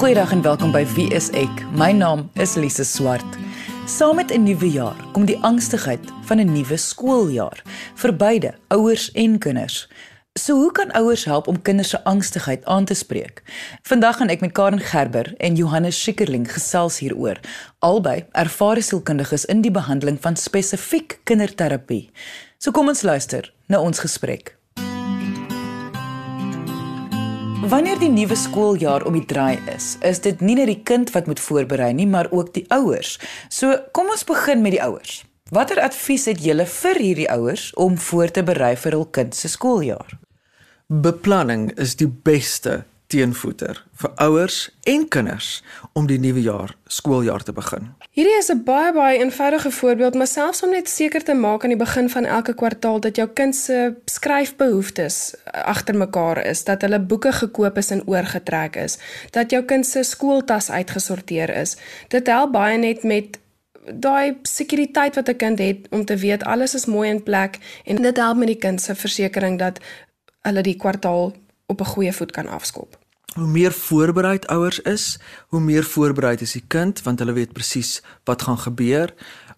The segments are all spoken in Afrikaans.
Goeiedag en welkom by Wie is ek? My naam is Lise Swart. Saam met 'n nuwe jaar kom die angstigheid van 'n nuwe skooljaar vir beide ouers en kinders. So hoe kan ouers help om kinders se angstigheid aan te spreek? Vandag gaan ek met Karen Gerber en Johannes Schikkerling gesels hieroor. Albei ervare sielkundiges in die behandeling van spesifiek kinderterapie. So kom ons luister na ons gesprek. Wanneer die nuwe skooljaar om die draai is, is dit nie net die kind wat moet voorberei nie, maar ook die ouers. So, kom ons begin met die ouers. Watter advies het julle vir hierdie ouers om voor te berei vir hul kind se skooljaar? Beplanning is die beste teenvoeter vir ouers en kinders om die nuwe jaar skooljaar te begin. Hierdie is 'n baie baie eenvoudige voorbeeld, maar selfs om net seker te maak aan die begin van elke kwartaal dat jou kind se skryfbehoeftes agter mekaar is, dat hulle boeke gekoop is en oorgetrek is, dat jou kind se skooltas uitgesorteer is. Dit help baie net met daai sekuriteit wat 'n kind het om te weet alles is mooi in plek en dit help met die kind se versekering dat hulle die kwartaal op 'n goeie voet kan afskop. Hoe meer voorbereid ouers is, hoe meer voorbereid is die kind want hulle weet presies wat gaan gebeur.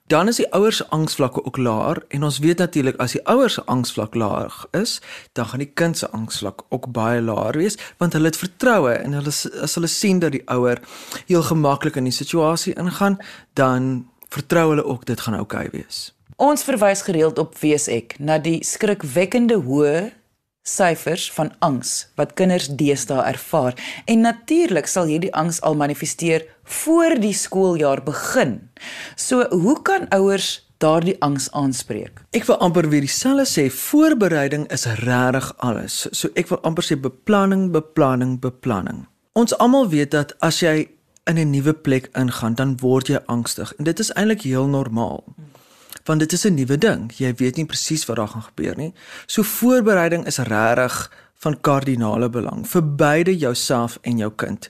Dan is die ouers se angsvlakke ook laer en ons weet natuurlik as die ouers se angsvlak laag is, dan gaan die kind se angsvlak ook baie laer wees want hulle het vertroue en hulle as hulle sien dat die ouer heel gemaklik in die situasie ingaan, dan vertrou hulle ook dit gaan oukei okay wees. Ons verwys gereeld op WSEK na die skrikwekkende hoë syfers van angs wat kinders deesdae ervaar en natuurlik sal hierdie angs al manifesteer voor die skooljaar begin. So hoe kan ouers daardie angs aanspreek? Ek wil amper weer dieselfde sê, voorbereiding is regtig alles. So ek wil amper sê beplanning, beplanning, beplanning. Ons almal weet dat as jy in 'n nuwe plek ingaan, dan word jy angstig en dit is eintlik heel normaal. Hmm want dit is 'n nuwe ding. Jy weet nie presies wat daar gaan gebeur nie. So voorbereiding is regtig van kardinale belang vir beide jouself en jou kind.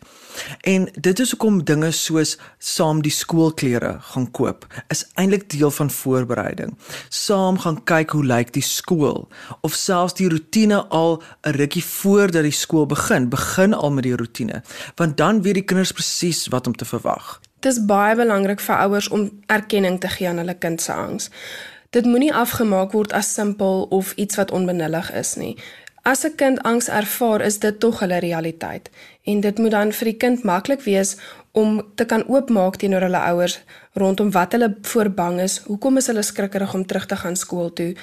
En dit is hoekom dinge soos saam die skoolklere gaan koop is eintlik deel van voorbereiding. Saam gaan kyk hoe lyk die skool of selfs die rotine al 'n rukkie voordat die skool begin, begin al met die rotine, want dan weet die kinders presies wat om te verwag. Dit is baie belangrik vir ouers om erkenning te gee aan hulle kind se angs. Dit moenie afgemaak word as simpel of iets wat onbenullig is nie. As 'n kind angs ervaar, is dit tog hulle realiteit en dit moet dan vir die kind maklik wees om te kan oopmaak teenoor hulle ouers rondom wat hulle voor bang is. Hoekom is hulle skrikkerig om terug te gaan skool toe?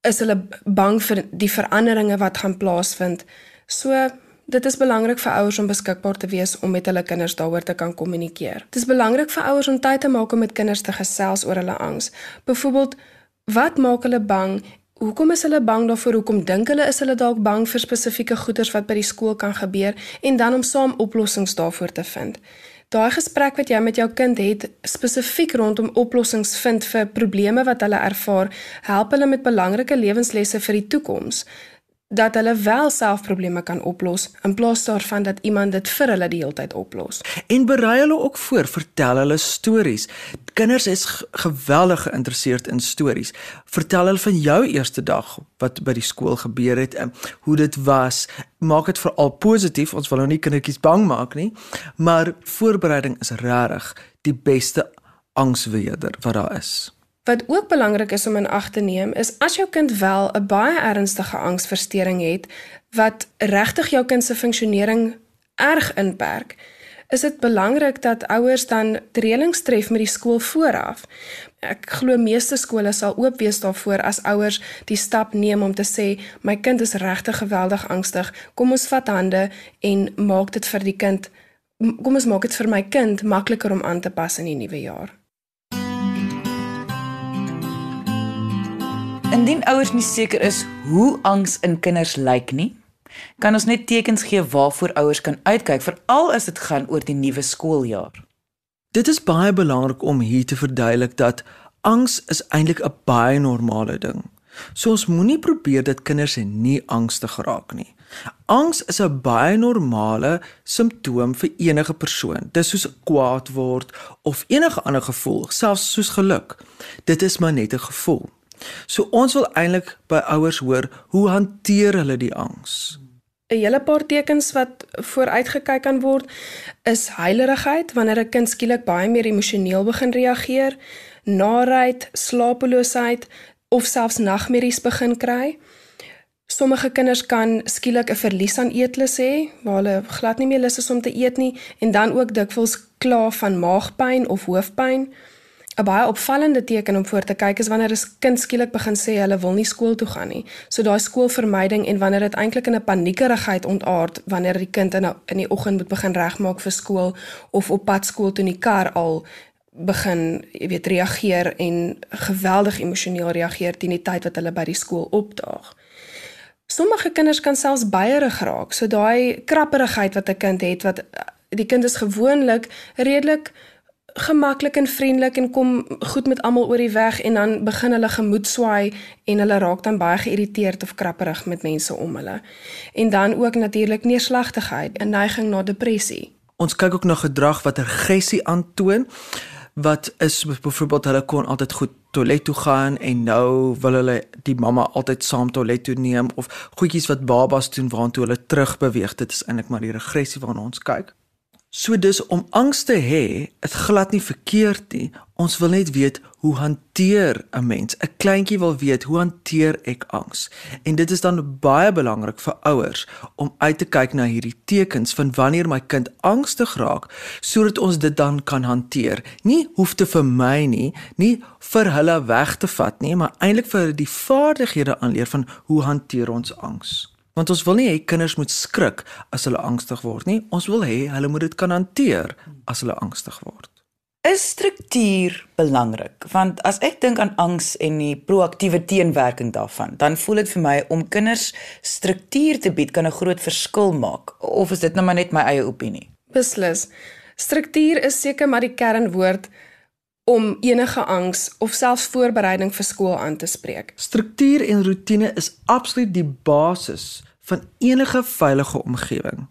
Is hulle bang vir die veranderinge wat gaan plaasvind? So Dit is belangrik vir ouers om beskikbaar te wees om met hulle kinders daaroor te kan kommunikeer. Dit is belangrik vir ouers om tyd te maak om met kinders te gesels oor hulle angs. Byvoorbeeld, wat maak hulle bang? Hoekom is hulle bang daarvoor? Hoekom dink hulle is hulle dalk bang vir spesifieke goeders wat by die skool kan gebeur en dan om saam oplossings daarvoor te vind. Daai gesprek wat jy met jou kind het spesifiek rondom oplossings vind vir probleme wat hulle ervaar, help hulle met belangrike lewenslesse vir die toekoms dat hulle wel self probleme kan oplos in plaas daarvan dat iemand dit vir hulle die hele tyd oplos. En berei hulle ook voor, vertel hulle stories. Kinders is geweldig geïnteresseerd in stories. Vertel hulle van jou eerste dag wat by die skool gebeur het en hoe dit was. Maak dit veral positief. Ons wil nou nie kindertjies bang maak nie, maar voorbereiding is regtig die beste angsweder wat daar is. Wat ook belangrik is om in ag te neem, is as jou kind wel 'n baie ernstige angsversteuring het wat regtig jou kind se funksionering erg inperk, is dit belangrik dat ouers dan reëlings tref met die skool vooraf. Ek glo meeste skole sal oop wees daarvoor as ouers die stap neem om te sê my kind is regtig geweldig angstig. Kom ons vat hande en maak dit vir die kind kom ons maak dit vir my kind makliker om aan te pas in die nuwe jaar. Indien ouers nie seker is hoe angs in kinders lyk nie, kan ons net tekens gee waarvoor ouers kan uitkyk veral as dit gaan oor die nuwe skooljaar. Dit is baie belangrik om hier te verduidelik dat angs is eintlik 'n baie normale ding. So ons moenie probeer dat kinders nie angstig raak nie. Angs is 'n baie normale simptoom vir enige persoon. Dis soos kwaad word of enige ander gevoel, selfs soos geluk. Dit is maar net 'n gevoel. So ons wil eintlik by ouers hoor hoe hanteer hulle die angs? 'n hele paar tekens wat vooruitgekyk kan word is huilerigheid wanneer 'n kind skielik baie meer emosioneel begin reageer, narigheid, slapeloosheid of selfs nagmerries begin kry. Sommige kinders kan skielik 'n verlies aan eetlus hê, waar hulle glad nie meer lus is om te eet nie en dan ook dikwels kla van maagpyn of hoofpyn. 'n Baie opvallende teken om voor te kyk is wanneer 'n kind skielik begin sê hulle wil nie skool toe gaan nie. So daai skoolvermyding en wanneer dit eintlik in 'n paniekerigheid ontaard wanneer die kind in 'n in die oggend moet begin regmaak vir skool of op pad skool toe in die kar al begin, jy weet, reageer en geweldig emosioneel reageer teen die tyd wat hulle by die skool opdaag. Sommige kinders kan selfs baierig raak. So daai krapperigheid wat 'n kind het wat die kind is gewoonlik redelik gemaklik en vriendelik en kom goed met almal oor die weg en dan begin hulle gemoed swaai en hulle raak dan baie geïrriteerd of krapperig met mense om hulle. En dan ook natuurlik neerslagtigheid, 'n neiging na depressie. Ons kyk ook na gedrag wat aggressie aantoon wat is byvoorbeeld hulle kon altyd goed toilet toe gaan en nou wil hulle die mamma altyd saam toilet toe neem of goedjies wat babas doen waartoe hulle terugbeweeg dit is eintlik maar die regressie waarna ons kyk So dis om angs te hê, dit glad nie verkeerd nie. Ons wil net weet hoe hanteer 'n mens? 'n Kleintjie wil weet hoe hanteer ek angs? En dit is dan baie belangrik vir ouers om uit te kyk na hierdie tekens van wanneer my kind angstig raak, sodat ons dit dan kan hanteer. Nie hoef te vermy nie, nie vir hulle weg te vat nie, maar eintlik vir die vaardighede aanleer van hoe hanteer ons angs? Want ons wil nie hê kinders moet skrik as hulle angstig word nie. Ons wil hê hulle moet dit kan hanteer as hulle angstig word. Is struktuur belangrik? Want as ek dink aan angs en die proaktiewe teenwerking daarvan, dan voel dit vir my om kinders struktuur te bied kan 'n groot verskil maak. Of is dit nou maar net my eie opinie? Beslis. Struktuur is seker maar die kernwoord om enige angs of selfs voorbereiding vir skool aan te spreek. Struktuur en rotine is absoluut die basis van enige veilige omgewing.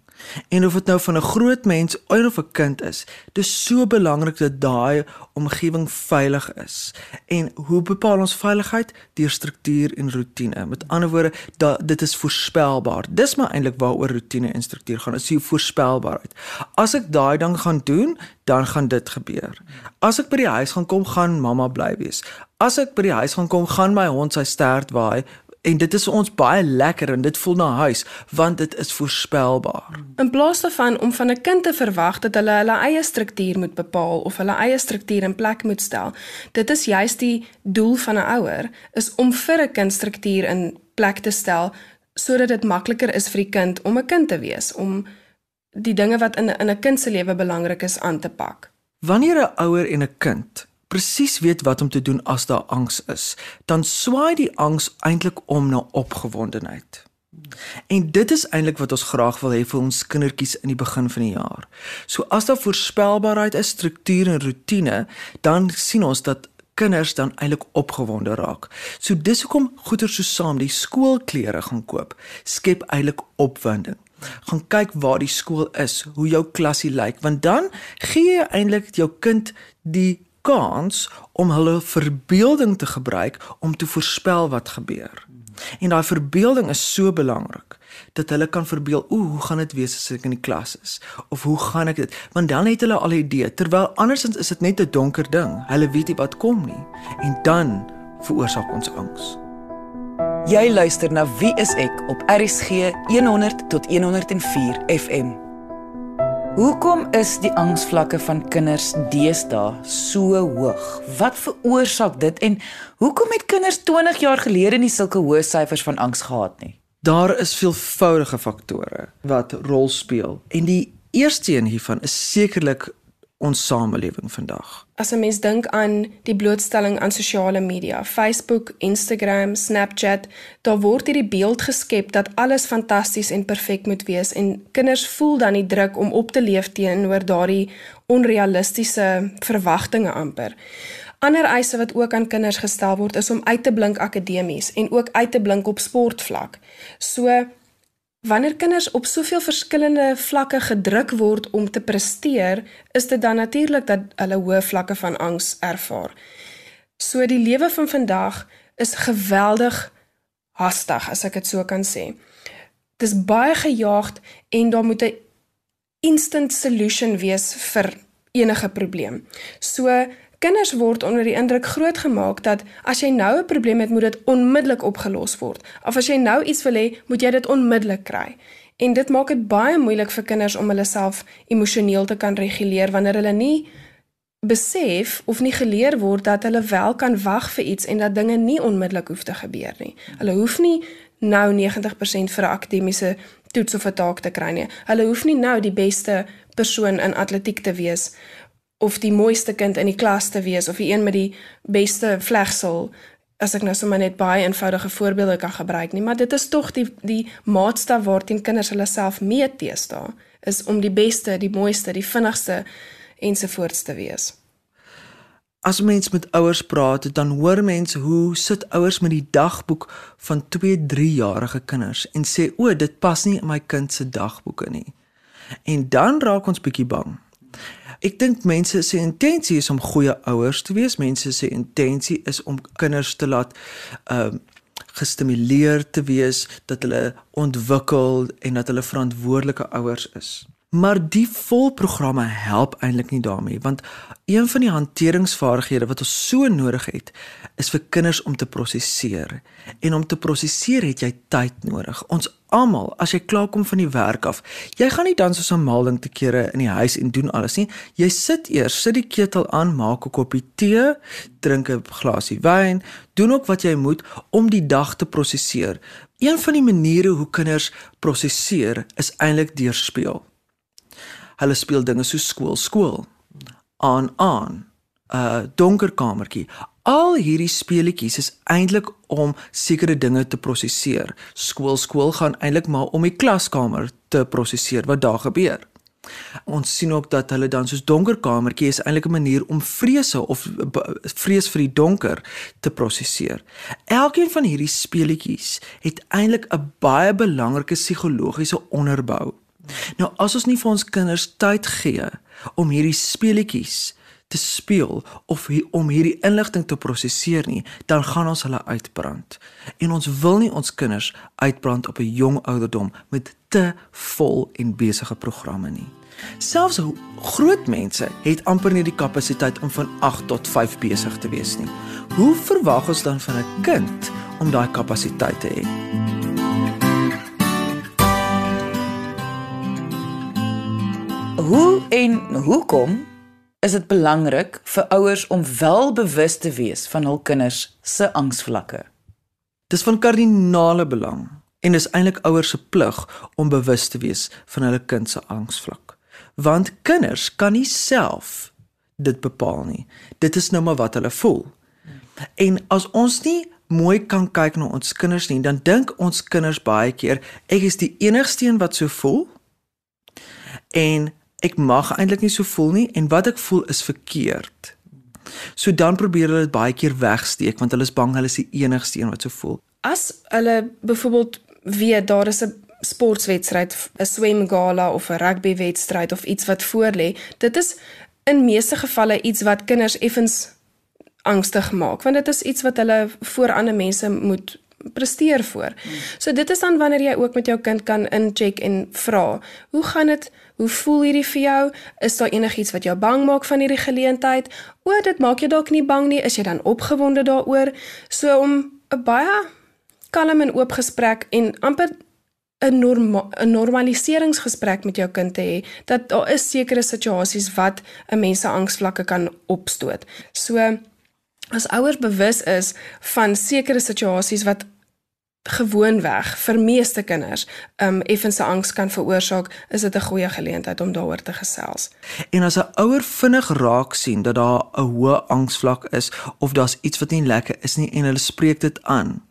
En of dit nou van 'n groot mens of 'n kind is, dis so belangrik dat daai omgewing veilig is. En hoe bepaal ons veiligheid? Deur struktuur en rotine. Met ander woorde, da, dit is voorspelbaar. Dis maar eintlik waaroor rotine en struktuur gaan. Is die voorspelbaarheid. As ek daai ding gaan doen, dan gaan dit gebeur. As ek by die huis gaan kom, gaan mamma bly wees. As ek by die huis gaan kom, gaan my hond sy stert waai En dit is vir ons baie lekker en dit voel na huis want dit is voorspelbaar. In plaas daarvan om van 'n kind te verwag dat hulle hulle eie struktuur moet bepaal of hulle eie struktuur in plek moet stel. Dit is juist die doel van 'n ouer is om vir 'n kind struktuur in plek te stel sodat dit makliker is vir die kind om 'n kind te wees, om die dinge wat in in 'n kind se lewe belangrik is aan te pak. Wanneer 'n ouer en 'n kind presies weet wat om te doen as daar angs is, dan swaai die angs eintlik om na opgewondenheid. En dit is eintlik wat ons graag wil hê vir ons kindertjies in die begin van die jaar. So as daar voorspelbaarheid is, struktuur en rotine, dan sien ons dat kinders dan eintlik opgewonde raak. So dis hoekom goeder so saam die skoolklere gaan koop, skep eintlik opwinding. Gaan kyk waar die skool is, hoe jou klasie lyk, want dan gee jy eintlik jou kind die kans om hulle verbeelding te gebruik om te voorspel wat gebeur. En daai verbeelding is so belangrik dat hulle kan verbeel, o, hoe gaan dit wees as ek in die klas is? Of hoe gaan ek dit? Want dan het hulle al 'n idee, terwyl andersins is dit net 'n donker ding. Hulle weet nie wat kom nie. En dan veroorsaak ons angs. Jy luister na Wie is ek op RSG 100 tot 104 FM. Hoekom is die angsvlakke van kinders deesdae so hoog? Wat veroorsaak dit en hoekom het kinders 20 jaar gelede nie sulke hoë syfers van angs gehad nie? Daar is veelvoudige faktore wat rol speel en die eerste een hiervan is sekerlik ons samelewing vandag. As 'n mens dink aan die blootstelling aan sosiale media, Facebook, Instagram, Snapchat, daar word hierdie beeld geskep dat alles fantasties en perfek moet wees en kinders voel dan die druk om op te leef teenoor daardie onrealistiese verwagtinge amper. Ander eise wat ook aan kinders gestel word is om uit te blink akademies en ook uit te blink op sportvlak. So Wanneer kinders op soveel verskillende vlakke gedruk word om te presteer, is dit dan natuurlik dat hulle hoë vlakke van angs ervaar. So die lewe van vandag is geweldig hastig, as ek dit so kan sê. dis baie gejaagd en daar moet 'n instant solution wees vir enige probleem. So kinders word onder die indruk grootgemaak dat as jy nou 'n probleem het, moet dit onmiddellik opgelos word. Of as jy nou iets wil hê, moet jy dit onmiddellik kry. En dit maak dit baie moeilik vir kinders om hulle self emosioneel te kan reguleer wanneer hulle nie besef of nie geleer word dat hulle wel kan wag vir iets en dat dinge nie onmiddellik hoef te gebeur nie. Hulle hoef nie nou 90% vir 'n akademiese toets of 'n taak te kry nie. Hulle hoef nie nou die beste persoon in atletiek te wees of die mooiste kind in die klas te wees of die een met die beste vlegsel as ek nou sommer net baie eenvoudige voorbeelde kan gebruik nie, maar dit is tog die die maatstaf waarteen kinders hulle self meet teesta is om die beste, die mooiste, die vinnigste ensovoorts te wees. As mens met ouers praat, dan hoor mense hoe sit ouers met die dagboek van 2, 3 jarige kinders en sê o, dit pas nie in my kind se dagboeke nie. En dan raak ons bietjie bang. Ek dink mense se intensie is om goeie ouers te wees. Mense se intensie is om kinders te laat ehm uh, gestimuleer te wees dat hulle ontwikkel en dat hulle verantwoordelike ouers is. Maar die volprogramme help eintlik nie daarmee want een van die hanteringsvaardighede wat ons so nodig het is vir kinders om te prosesseer. En om te prosesseer het jy tyd nodig. Ons almal, as jy klaar kom van die werk af, jy gaan nie dan soos 'n malding te kere in die huis en doen alles nie. Jy sit eers, sit die ketel aan, maak 'n koppie tee, drink 'n glasie wyn, doen ook wat jy moet om die dag te prosesseer. Een van die maniere hoe kinders prosesseer is eintlik deur speel. Hulle speel dinge so skool, skool aan aan 'n uh, donker kamertjie. Al hierdie speletjies is eintlik om sekere dinge te prosesseer. Skool skool gaan eintlik maar om die klaskamer te prosesseer wat daar gebeur. Ons sien ook dat hulle dan soos donker kamertjie is eintlik 'n manier om vrese of vrees vir die donker te prosesseer. Elkeen van hierdie speletjies het eintlik 'n baie belangrike psigologiese onderbou. Nou as ons nie vir ons kinders tyd gee om hierdie speletjies te speel of hier, om hierdie inligting te prosesseer nie, dan gaan ons hulle uitbrand. En ons wil nie ons kinders uitbrand op 'n jong ouderdom met te vol en besige programme nie. Selfs groot mense het amper nie die kapasiteit om van 8 tot 5 besig te wees nie. Hoe verwag ons dan van 'n kind om daai kapasiteit te hê? Hoe en hoekom is dit belangrik vir ouers om wel bewus te wees van hul kinders se angsvlakke. Dis van kardinale belang en is eintlik ouers se plig om bewus te wees van hulle kind se angsvlak. Want kinders kan nie self dit bepaal nie. Dit is nou maar wat hulle voel. En as ons nie mooi kan kyk na ons kinders nie, dan dink ons kinders baie keer ek is die enigste een wat so voel. En ek mag eintlik nie so voel nie en wat ek voel is verkeerd. So dan probeer hulle dit baie keer wegsteek want hulle is bang hulle is die enigste een wat so voel. As hulle byvoorbeeld weet daar is 'n sportwedstryd, 'n swemgala of 'n rugbywedstryd of iets wat voorlê, dit is in meeste gevalle iets wat kinders effens angstig maak want dit is iets wat hulle voor ander mense moet presteer voor. So dit is dan wanneer jy ook met jou kind kan incheck en vra, hoe gaan dit? Hoe voel hierdie vir jou? Is daar enigiets wat jou bang maak van hierdie geleentheid? O, dit maak jou dalk nie bang nie, is jy dan opgewonde daaroor? So om 'n baie kalm en oop gesprek en amper 'n norma 'n normaliseringsgesprek met jou kind te hê dat daar is sekere situasies wat 'n mens se angsvlakke kan opstoot. So as ouers bewus is van sekere situasies wat gewoonweg vir meeste kinders um effense angs kan veroorsaak, is dit 'n goeie geleentheid om daaroor te gesels. En as 'n ouer vinnig raak sien dat daar 'n hoë angsvlak is of daar's iets wat nie lekker is nie en hulle spreek dit aan,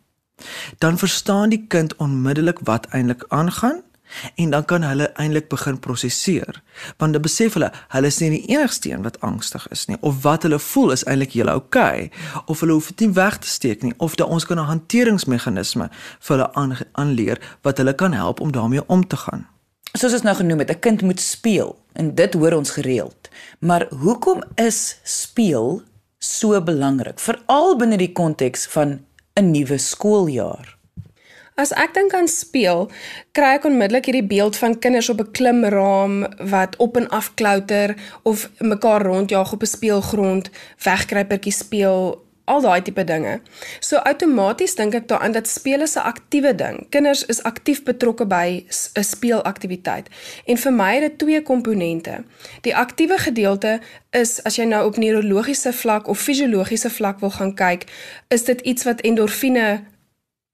dan verstaan die kind onmiddellik wat eintlik aangaan en dan kan hulle eintlik begin prosesseer want dan besef hulle hulle is nie die enigste een wat angstig is nie of wat hulle voel is eintlik hele oukei okay, of hulle hoef dit nie weg te steek nie of dat ons kan 'n hanteringsmeganisme vir hulle aanleer wat hulle kan help om daarmee om te gaan. Soos ons nou genoem het 'n kind moet speel en dit hoor ons gereeld. Maar hoekom is speel so belangrik veral binne die konteks van 'n nuwe skooljaar As ek dink aan speel, kry ek onmiddellik hierdie beeld van kinders op 'n klimraam wat op en af klouter of mekaar rondjaag op 'n speelgrond, wegkruipertjie speel, al daai tipe dinge. So outomaties dink ek daaraan dat speel is 'n aktiewe ding. Kinders is aktief betrokke by 'n speelaktiwiteit. En vir my het dit twee komponente. Die aktiewe gedeelte is as jy nou op neurologiese vlak of fisiologiese vlak wil gaan kyk, is dit iets wat endorfine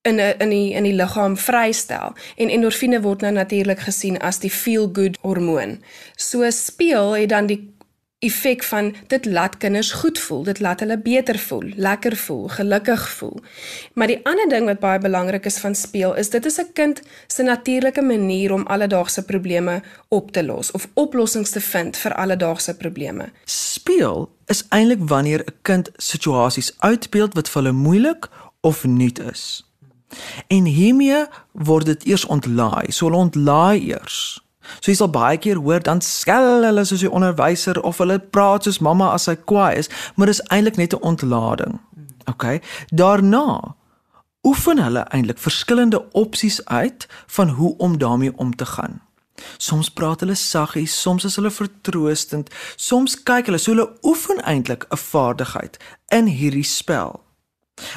in 'n in die in die liggaam vrystel en endorfine word nou natuurlik gesien as die feel good hormoon. So speel het dan die effek van dit laat kinders goed voel, dit laat hulle beter voel, lekker voel, gelukkig voel. Maar die ander ding wat baie belangrik is van speel is dit is 'n kind se natuurlike manier om alledaagse probleme op te los of oplossings te vind vir alledaagse probleme. Speel is eintlik wanneer 'n kind situasies uitbeeld wat vir hulle moeilik of nuut is. En hiermee word dit eers ontlaai. So hulle ontlaai eers. So jy sal baie keer hoor dan skel hulle soos die onderwyser of hulle praat soos mamma as sy kwaai is, maar dis eintlik net 'n ontlading. OK. Daarna oefen hulle eintlik verskillende opsies uit van hoe om daarmee om te gaan. Soms praat hulle saggies, soms is hulle vertroostend, soms kyk hulle so hulle oefen eintlik 'n vaardigheid in hierdie spel.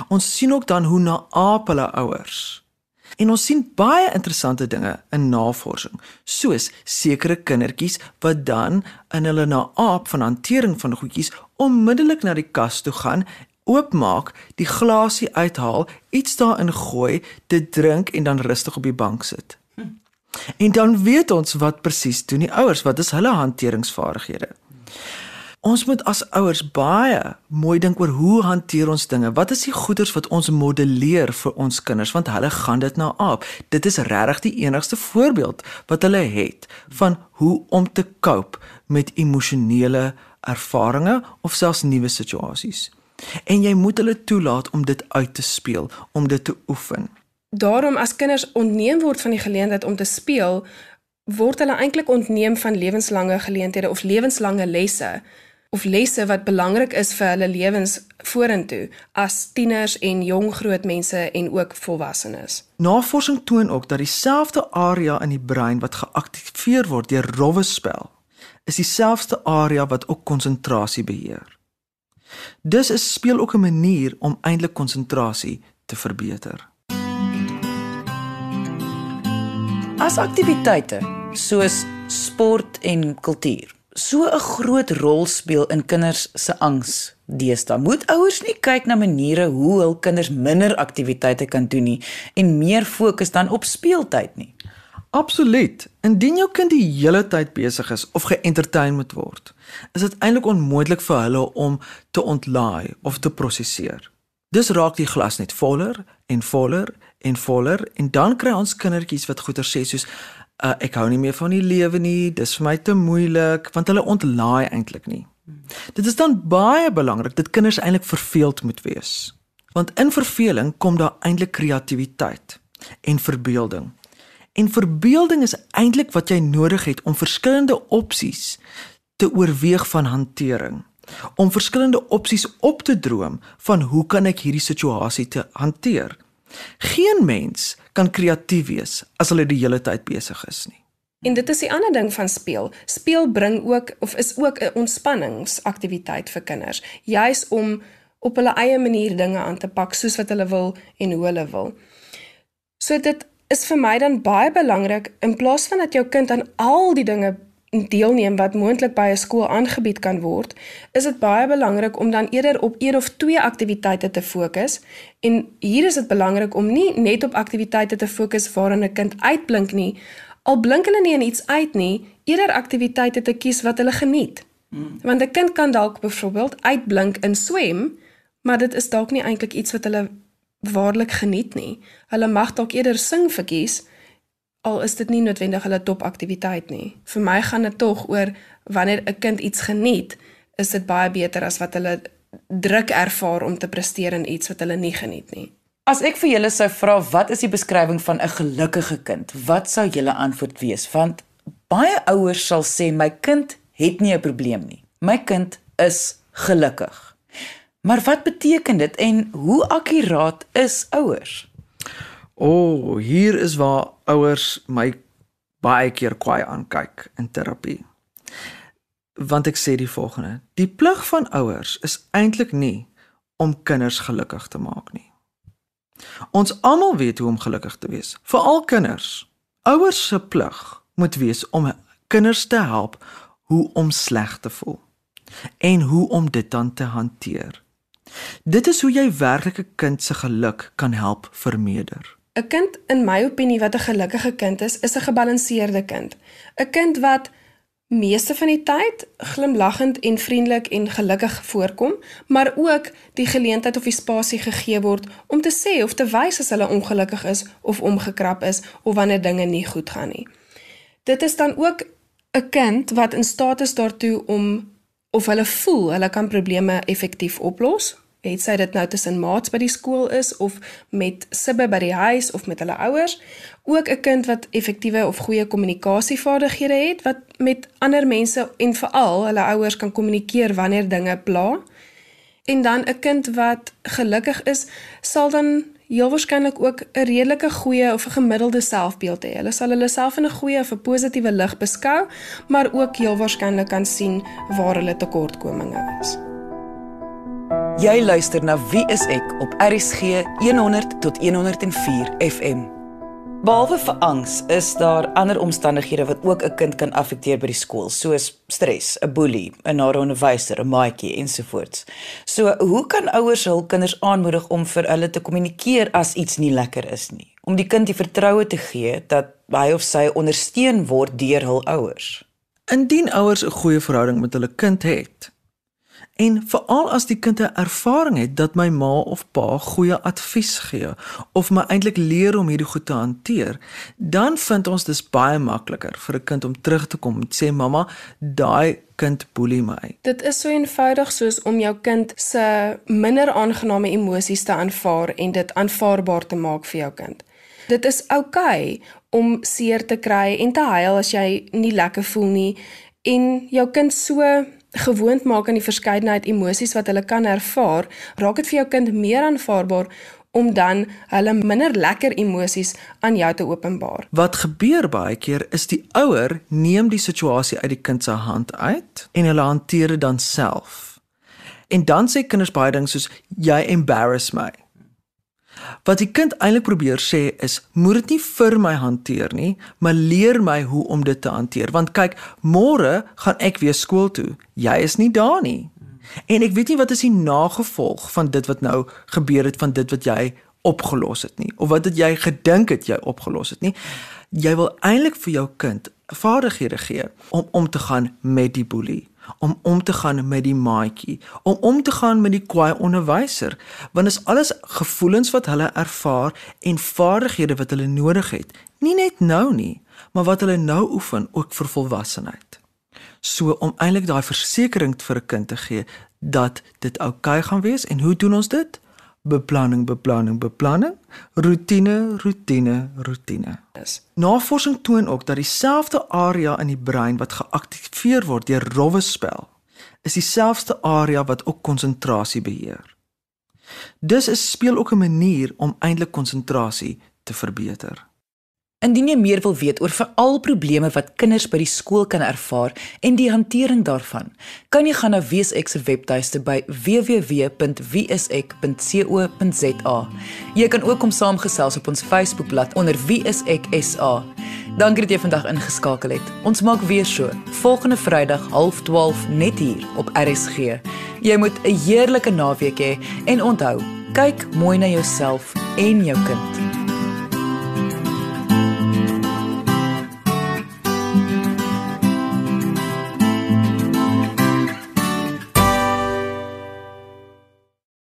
Ons sien ook dan hoe na aap hulle ouers. En ons sien baie interessante dinge in navorsing, soos sekere kindertjies wat dan in hulle naap van hantering van goedjies onmiddellik na die kas toe gaan, oopmaak, die glasie uithaal, iets daarin gooi, dit drink en dan rustig op die bank sit. En dan weet ons wat presies doen die ouers, wat is hulle hanteringsvaardighede? Ons moet as ouers baie mooi dink oor hoe hanteer ons dinge. Wat is die goeders wat ons modelleer vir ons kinders want hulle gaan dit na aap. Dit is regtig die enigste voorbeeld wat hulle het van hoe om te cope met emosionele ervarings of selfs nuwe situasies. En jy moet hulle toelaat om dit uit te speel, om dit te oefen. Daarom as kinders ontneem word van die geleentheid om te speel, word hulle eintlik ontneem van lewenslange geleenthede of lewenslange lesse of lesse wat belangrik is vir hulle lewens vorentoe as tieners en jong groot mense en ook volwassenes. Navorsing toon ook dat dieselfde area in die brein wat geaktiveer word deur rowwe spel, is dieselfde area wat ook konsentrasie beheer. Dus is speel ook 'n manier om eintlik konsentrasie te verbeter. As aktiwiteite soos sport en kultuur so 'n groot rol speel in kinders se angs deesdae. Moet ouers nie kyk na maniere hoe hul kinders minder aktiwiteite kan doen nie en meer fokus dan op speeltyd nie. Absoluut. Indien jou kind die hele tyd besig is of geëntertain moet word, is dit eintlik onmoontlik vir hulle om te ontlaai of te prosesseer. Dis raak die glas net voller en voller en voller en dan kry ons kindertjies wat goeie sê soos uh, ek hou nie meer van die lewe nie, dis vir my te moeilik want hulle ontlaai eintlik nie. Dit is dan baie belangrik dat kinders eintlik verveeld moet wees. Want in verveling kom daar eintlik kreatiwiteit en verbeelding. En verbeelding is eintlik wat jy nodig het om verskillende opsies te oorweeg van hantering. Om verskillende opsies op te droom van hoe kan ek hierdie situasie te hanteer? Geen mens kan kreatief wees as hulle die hele tyd besig is nie. En dit is die ander ding van speel. Speel bring ook of is ook 'n ontspanningsaktiwiteit vir kinders, juis om op hulle eie manier dinge aan te pak soos wat hulle wil en hoe hulle wil. So dit is vir my dan baie belangrik in plaas van dat jou kind aan al die dinge deelneem wat moontlik by 'n skool aangebied kan word, is dit baie belangrik om dan eerder op een of twee aktiwiteite te fokus. En hier is dit belangrik om nie net op aktiwiteite te fokus waarin 'n kind uitblink nie, al blink hulle nie in iets uit nie, eerder aktiwiteite te kies wat hulle geniet. Hmm. Want 'n kind kan dalk byvoorbeeld uitblink in swem, maar dit is dalk nie eintlik iets wat hulle waarlik geniet nie. Hulle mag dalk eerder sing verkies al is dit nie noodwendig hulle topaktiwiteit nie. Vir my gaan dit tog oor wanneer 'n kind iets geniet, is dit baie beter as wat hulle druk ervaar om te presteer in iets wat hulle nie geniet nie. As ek vir julle sou vra wat is die beskrywing van 'n gelukkige kind? Wat sou julle antwoord wees? Want baie ouers sal sê my kind het nie 'n probleem nie. My kind is gelukkig. Maar wat beteken dit en hoe akkuraat is ouers? O, oh, hier is waar ouers my baie keer kwaai aankyk in terapie. Want ek sê die volgende: Die plig van ouers is eintlik nie om kinders gelukkig te maak nie. Ons almal weet hoe om gelukkig te wees, veral kinders. Ouers se plig moet wees om kinders te help hoe om sleg te voel en hoe om dit dan te hanteer. Dit is hoe jy werklik 'n kind se geluk kan help vermeerder. 'n Kind in my opinie wat 'n gelukkige kind is, is 'n gebalanseerde kind. 'n Kind wat meeste van die tyd glimlaggend en vriendelik en gelukkig voorkom, maar ook die geleentheid of die spasie gegee word om te sê of te wys as hulle ongelukkig is of omgekrap is of wanneer dinge nie goed gaan nie. Dit is dan ook 'n kind wat in staat is daartoe om of hulle voel hulle kan probleme effektief oplos het sy dit nou tussen maats by die skool is of met sibbe by die huis of met hulle ouers, ook 'n kind wat effektiewe of goeie kommunikasievaardighede het wat met ander mense en veral hulle ouers kan kommunikeer wanneer dinge pla. En dan 'n kind wat gelukkig is, sal dan heel waarskynlik ook 'n redelike goeie of 'n gemiddelde selfbeeld hê. Hulle sal hulle self in 'n goeie of 'n positiewe lig beskou, maar ook heel waarskynlik kan sien waar hulle tekortkominge is. Jy luister na Wie is ek op RCG 100 tot 104 FM. Behalwe vir angs, is daar ander omstandighede wat ook 'n kind kan affekteer by die skool, soos stres, 'n boelie, 'n nare onderwyser, 'n maatjie ensovoorts. So, hoe kan ouers hul kinders aanmoedig om vir hulle te kommunikeer as iets nie lekker is nie? Om die kind die vertroue te gee dat hy of sy ondersteun word deur hul ouers. Indien ouers 'n goeie verhouding met hulle kind het, En veral as die kind 'n ervaring het dat my ma of pa goeie advies gee of my eintlik leer om hierdie goed te hanteer, dan vind ons dis baie makliker vir 'n kind om terug te kom en sê mamma, daai kind boelie my. Dit is so eenvoudig soos om jou kind se minder aangename emosies te aanvaar en dit aanvaarbaar te maak vir jou kind. Dit is oukei okay om seer te kry en te huil as jy nie lekker voel nie en jou kind so gewoond maak aan die verskeidenheid emosies wat hulle kan ervaar, raak dit vir jou kind meer aanvaarbaar om dan hulle minder lekker emosies aan jou te openbaar. Wat gebeur baie keer is die ouer neem die situasie uit die kind se hand uit en hulle hanteer dit dan self. En dan sê kinders baie ding soos jy embarrass my. Wat die kind eintlik probeer sê is moet dit nie vir my hanteer nie, maar leer my hoe om dit te hanteer want kyk, môre gaan ek weer skool toe. Jy is nie daar nie. En ek weet nie wat is die nagevolg van dit wat nou gebeur het van dit wat jy opgelos het nie of wat het jy gedink het jy opgelos het nie. Jy wil eintlik vir jou kind vaardighede gee om om te gaan met die boelie om om te gaan met die maatjie, om om te gaan met die kwaai onderwyser, want is alles gevoelens wat hulle ervaar en vaardighede wat hulle nodig het, nie net nou nie, maar wat hulle nou oefen ook vir volwassenheid. So om eintlik daai versekering vir 'n kind te gee dat dit oukei okay gaan wees en hoe doen ons dit? Beplanning beplanning beplanning rotine rotine rotine is navorsing toon ook dat dieselfde area in die brein wat geaktiveer word deur rowwe spel is dieselfde area wat ook konsentrasie beheer. Dis is speel ook 'n manier om eintlik konsentrasie te verbeter Indien jy meer wil weet oor veral probleme wat kinders by die skool kan ervaar en die hantering daarvan, kan jy gaan na WSX se webtuiste by www.wsx.co.za. Jy kan ook kom saamgesels op ons Facebookblad onder WSXSA. Dankie dat jy vandag ingeskakel het. Ons maak weer so volgende Vrydag 0.30 net hier op RSG. Jy moet 'n heerlike naweek hê en onthou, kyk mooi na jouself en jou kind.